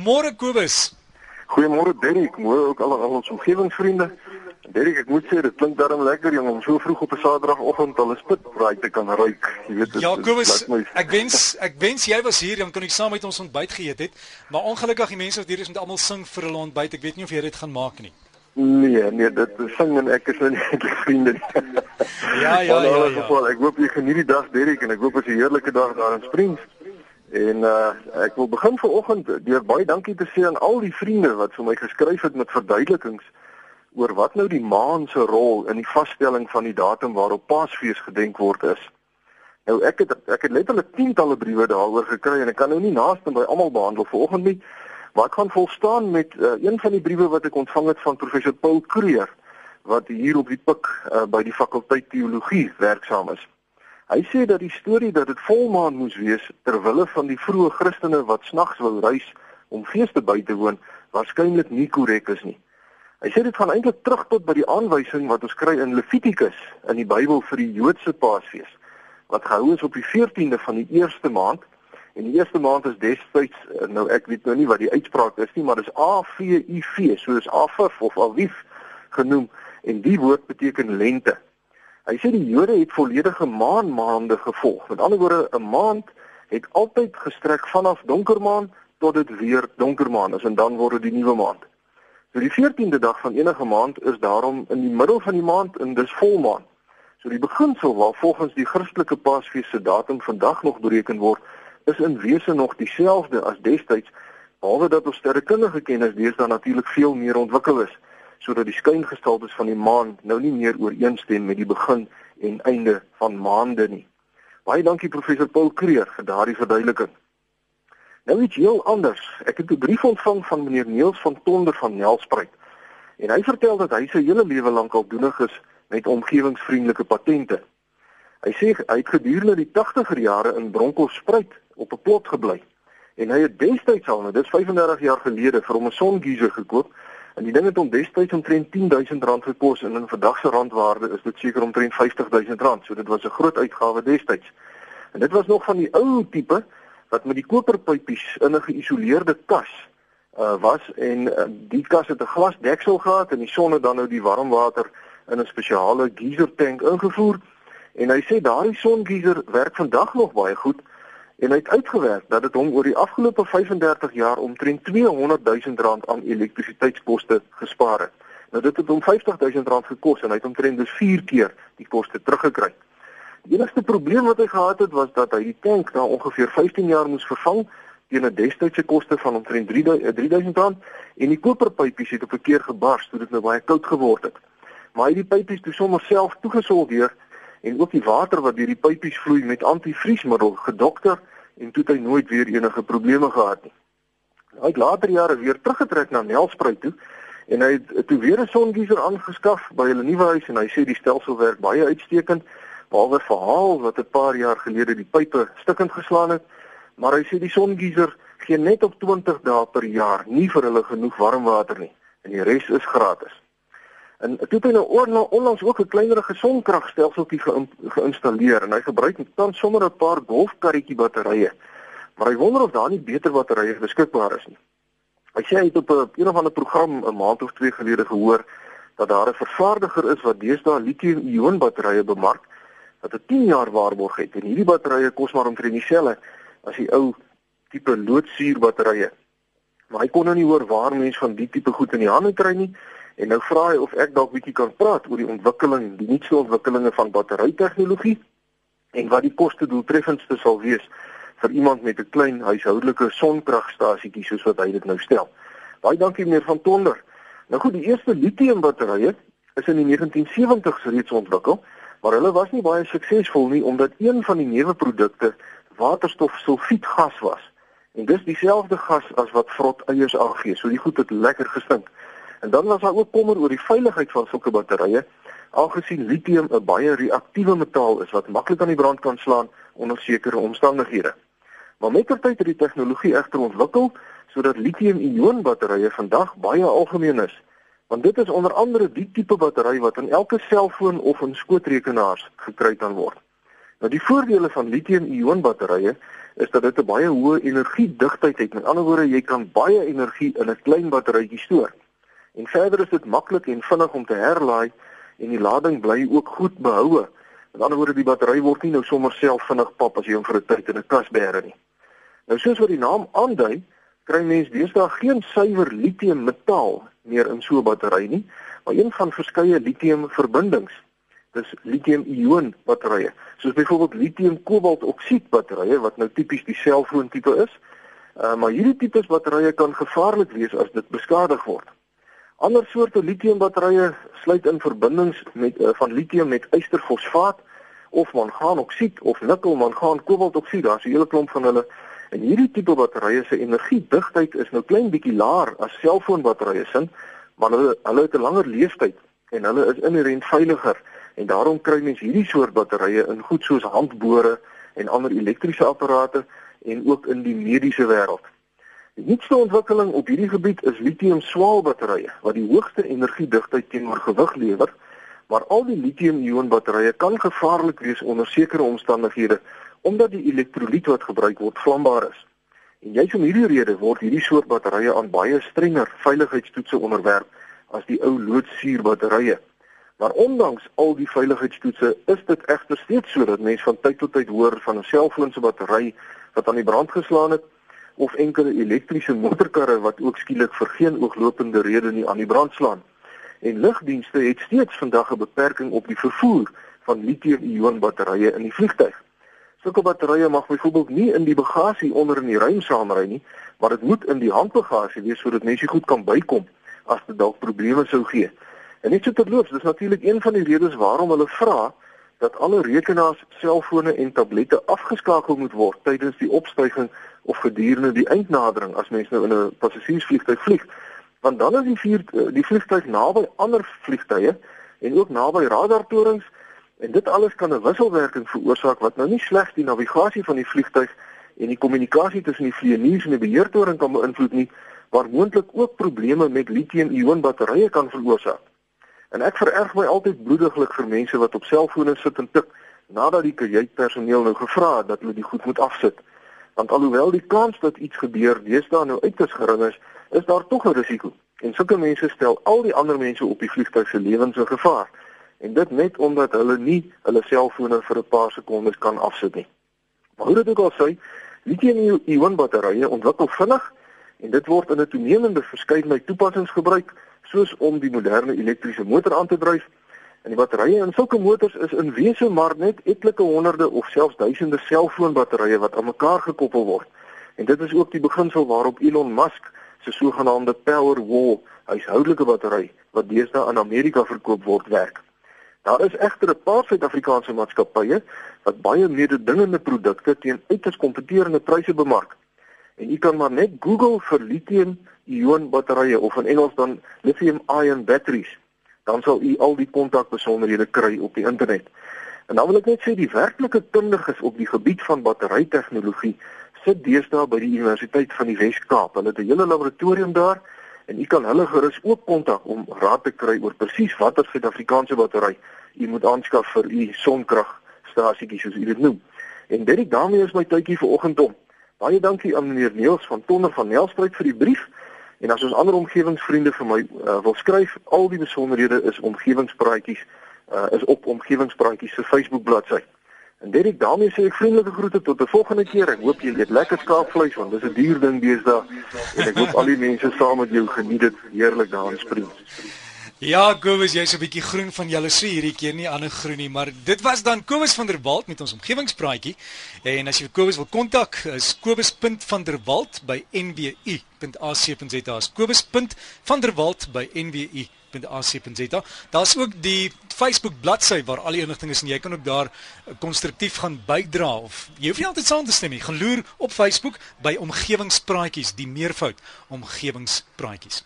Môre Kobus. Goeiemôre Derrick, môre ook al al ons omgewingsvriende. Derrick, ek moet sê dit klink darm lekker jong om so vroeg op 'n Saterdagoggend al 'n spitbraai te kan ruik. Jy weet dit. Ja, Kobus, ek wens ek wens jy was hier om kan ek saam met ons ontbyt geëet het. Maar ongelukkig die mense wat hier is moet almal sing vir hulle ontbyt. Ek weet nie of jy dit gaan maak nie. Nee, nee, dit sing en ek is nou nie eintlik vriende nie. ja, ja, ja, ja. Geval, ek hoop jy geniet die dag Derrick en ek hoop dit is 'n heerlike dag daar in Springs. En uh ek wil begin vanoggend deur baie dankie te sê aan al die vriende wat vir my geskryf het met verduidelikings oor wat nou die maan se rol in die vaststelling van die datum waarop Paasfees gedenk word is. Nou ek het ek het letterlik tientalle briewe daaroor gekry en ek kan nou nie naaste by almal behandel vanoggend nie, maar ek gaan volstaan met uh, een van die briewe wat ek ontvang het van professor Paul Kreer wat hier op die pik uh, by die fakulteit teologie werksaam is. Hy sê dat die storie dat dit volmaan moes wees ter wille van die vroeë Christene wat snags wou reis om feeste by te woon, waarskynlik nie korrek is nie. Hy sê dit gaan eintlik terug tot by die aanwysing wat ons kry in Levitikus in die Bybel vir die Joodse Paasfees wat gehou is op die 14de van die eerste maand en die eerste maand is destyds nou ek weet nou nie wat die uitspraak is nie maar dis A V I V soos Aviv of Aviv genoem en die woord beteken lente. Hy sê die Jode het volledige maanmaande gevolg. Met ander woorde, 'n maand het altyd gestrek vanaf donkermaan tot dit weer donkermaan is en dan word dit die nuwe maand. So die 14de dag van enige maand is daarom in die middel van die maand en dis volmaan. So die beginsel waar volgens die Christelike Paasfees se datum vandag nog bereken word, is in wese nog dieselfde as destyds, behalwe dat ons sterrekundige kennis deesdae natuurlik veel meer ontwikkel is sodat die skyngestaltes van die maan nou nie meer ooreenstem met die begin en einde van maande nie. Baie dankie professor Paul Kreer vir daardie verduideliking. Nou iets heel anders. Ek het 'n brief ontvang van meneer Neels van Tonder van Nelspruit. En hy vertel dat hy sy hele lewe lank al doenig is met omgewingsvriendelike patente. Hy sê hy het gedurende die 80er jare in Bronkhorstspruit op 'n plot gebly. En hy het destyds al, nou dis 35 jaar gelede, vir hom 'n songeyser gekoop En die ding het hom destyds omtrent 10000 rand gekos en in vandag se randwaarde is dit seker omtrent 50000 rand. So dit was 'n groot uitgawe destyds. En dit was nog van die ou tipe wat met die koperpypies in 'n geïsoleerde kas uh was en uh, die kas het 'n glasdeksel gehad en die son het dan nou die warm water in 'n spesiale geyser tank ingevoer. En hy sê daardie songeyser werk vandag nog baie goed en hy het uitgewerk dat dit hom oor die afgelope 35 jaar omtrent 200 000 rand aan elektrisiteitskoste gespaar het. Nou dit het hom 50 000 rand gekos en hy het omtrent dus 4 keer die koste teruggekry. Die enigste probleem wat hy gehad het was dat hy die tank na ongeveer 15 jaar moes vervang teen 'n destydse koste van omtrent 3000 rand en die koperpypies het op 'n keer gebars toe dit nou baie koud geword het. Maar hy het die pypies toe sommer self toegesoldeer en ook die water wat deur die pypies vloei met antivriesmiddel gedokter en toe het hy nooit weer enige probleme gehad nie. Hy het later jare weer teruggetrek na Nelspruit toe en hy het toe weer 'n songeyser aangeskaf by hulle nuwe huis en hy sê die stelsel werk baie uitstekend behalwe verhaal wat 'n paar jaar gelede die pype stikkend geslaan het, maar hy sê die songeyser gee net op 20 dae per jaar nie vir hulle genoeg warm water nie en die res is gratis. En toe het hy nou onlangs ook 'n kleiner gesondkragstelseltjie ge geïnstalleer en hy gebruik tans sommer 'n paar golfkarretjie batterye. Maar hy wonder of daar nie beter batterye beskikbaar is nie. Hy sê hy het op 'n een of ander program 'n maand of twee gelede gehoor dat daar 'n vervaardiger is wat deesdae lithium-ion batterye bemark wat 'n 10 jaar waarborg het en hierdie batterye kos maar omtrent dieselfde as die ou tipe loodsuur batterye. Maar hy kon nou nie hoor waar mense van die tipe goed in die hande kry nie. En nou vra hy of ek dalk bietjie kan praat oor die ontwikkeling, die nuutste ontwikkelinge van batterytegnologie en wat die koste doeltreffendste sal wees vir iemand met 'n klein huishoudelike sonkragstasietjie soos wat hy dit nou stel. Baie dankie meneer van Tonder. Nou goed, die eerste lithium-batterye is in die 1970s reeds ontwikkel, maar hulle was nie baie suksesvol nie omdat een van die neuweprodukte waterstofsulfietgas was. En dis dieselfde gas as wat vrot eiers aangee, so die goed het lekker gestink. En dan was daar ook kommer oor die veiligheid van sulke batterye, aangesien lithium 'n baie reaktiewe metaal is wat maklik aan die brand kan slaan onder sekere omstandighede. Maar met tyd het die tegnologie egter ontwikkel sodat lithium-ion batterye vandag baie algemeen is. Want dit is onder andere die tipe battery wat in elke selfoon of in skootrekenaars gekry kan word. Nou die voordele van lithium-ion batterye is dat dit 'n baie hoë energiedigtheid het. Met ander woorde, jy kan baie energie in 'n klein batterytjie stoor. En verder is dit maklik en vinnig om te herlaai en die lading bly ook goed behoue. Met ander woorde, die battery word nie nou sommer self vinnig pap as jy hom vir 'n tyd in 'n kas bære nie. Nou soos wat die naam aandui, kry mens deesdae geen suiwer lithium metaal meer in so 'n battery nie, maar een van verskeie lithium verbindings. Dis lithium-ion batterye. Soos byvoorbeeld lithium-kobaltoksied batterye wat nou tipies die selfoon tipe is. Uh, maar hierdie tipes batterye kan gevaarlik wees as dit beskadig word. Ander soorte lithium-batterye sluit in verbindings met uh, van lithium met ysterfosfaat of mangaanoksied of nikkel-mangaan-kobaltoksied. Daar's 'n hele klomp van hulle En hierdie tipe batterye se energiedigtheid is nou klein bietjie laer as selfoonbatterye sin, maar hulle hulle het 'n langer lewensduur en hulle is inherënt veiliger en daarom kry mens hierdie soort batterye in goed soos handbore en ander elektriese apparate en ook in die mediese wêreld. Die nuutste ontwikkeling op hierdie gebied is lithium-swaal batterye wat die hoogste energiedigtheid teenoor gewig lewer, maar al die lithium-ion batterye kan gevaarlik wees onder sekere omstandighede omdat die elektrolyt wat gebruik word vlambaar is. En juis om hierdie rede word hierdie soort batterye aan baie strenger veiligheidstoetse onderwerp as die ou loodsuurbatterye. Maar ondanks al die veiligheidstoetse is dit egter steeds so dat mense van tyd tot tyd hoor van 'n selfoon se battery wat aan die brand geslaan het of enkele elektriese motorkarre wat ook skielik vir geen ooglopende rede nie aan die brand slaan. En lugdienste het steeds vandag 'n beperking op die vervoer van lithium-ion batterye in die vliegtuig. Sulke batterye mag byvoorbeeld nie in die bagasie onder in die ruim saamry nie, maar dit moet in die handbagasie wees sodat mense goed kan bykom as dit dalk probleme sou gee. En net so terloops, dis natuurlik een van die redes waarom hulle vra dat alle rekenaars, selfone en tablette afgeskakel moet word tydens die opstyging of gedurende die eindnadering as mens nou in 'n passasiersvliegtuig vlieg. Want dan is die vier die vliegtuig naby ander vliegtuie en ook naby radartorings En dit alles kan 'n wisselwerking veroorsaak wat nou nie slegs die navigasie van die vliegtuig en die kommunikasie tussen die vlieëniers en die beheertoring kan beïnvloed nie, maar moontlik ook probleme met lithium-ion batterye kan veroorsaak. En ek vererg my altyd bloediglik vir mense wat op selfone sit en tik nadat die kajuitpersoneel nou gevra het dat hulle die goed moet afsit. Want alhoewel die kans dat iets gebeur deesdae nou uiters gering is, is daar tog 'n risiko. En sulke mense stel al die ander mense op die vliegtuig se lewens in gevaar en dit net omdat hulle nie hulle selfone vir 'n paar sekondes kan afsit nie. Maar hoe dit ook al sê, lithium-ion batterye ontwikkel vinnig en dit word in 'n toenemende verskeidenheid toepassings gebruik, soos om die moderne elektriese motor aan te dryf. En die batterye in sulke motors is in wese maar net etlike honderde of selfs duisende selfoonbatterye wat aan mekaar gekoppel word. En dit is ook die beginsel waarop Elon Musk se sogenaamde Powerwall huishoudelike battery wat deesdae in Amerika verkoop word werk. Daar is egter 'n paar Suid-Afrikaanse maatskappye wat baie mededingende produkte teen uiters kompeterende pryse bemark. En u kan maar net Google vir lithium-ion batterye of in Engels dan lithium-ion batteries. Dan sal u al die kontakbesonderhede kry op die internet. En dan wil ek net sê die werklike kundiges op die gebied van batterytegnologie sit deesdae by die Universiteit van die Wes-Kaap. Hulle het 'n hele laboratorium daar en u kan hulle gerus ook kontak om raad te kry oor presies watter Suid-Afrikaanse battery u moet aanskaf vir u sonkragstasietjie soos u dit noem. En dit daarmee is my tydjie vir oggend om. Baie dankie aan meneer Neels van Tonder van Nelspruit vir die brief. En as ons ander omgewingsvriende vir my uh, wil skryf, al die besonderhede is omgewingspraatjies uh, is op omgewingspraatjies se Facebook bladsy. En Derek, daarmee sê ek vriendelike groete tot 'n volgende keer. Ek hoop jy eet lekker skaapvleis want dis 'n duur ding deesdae. En ek hoop al die mense saam met jou geniet dit heerlik daar in Springs. Ja, Kobus, jy's 'n bietjie groen van jaloesie hierdie keer nie ander groen nie, maar dit was dan Kobus van der Walt met ons omgewingspraatjie. En as jy Kobus wil kontak, is kobus.vanderwalt@nwu.ac.za. kobus.vanderwalt@nwu.ac.za. Daar's ook die Facebook bladsy waar al die inligting is en jy kan ook daar konstruktief gaan bydra of jy hoef nie altyd saam te stem nie. Gaan loer op Facebook by omgewingspraatjies, die meervoud omgewingspraatjies.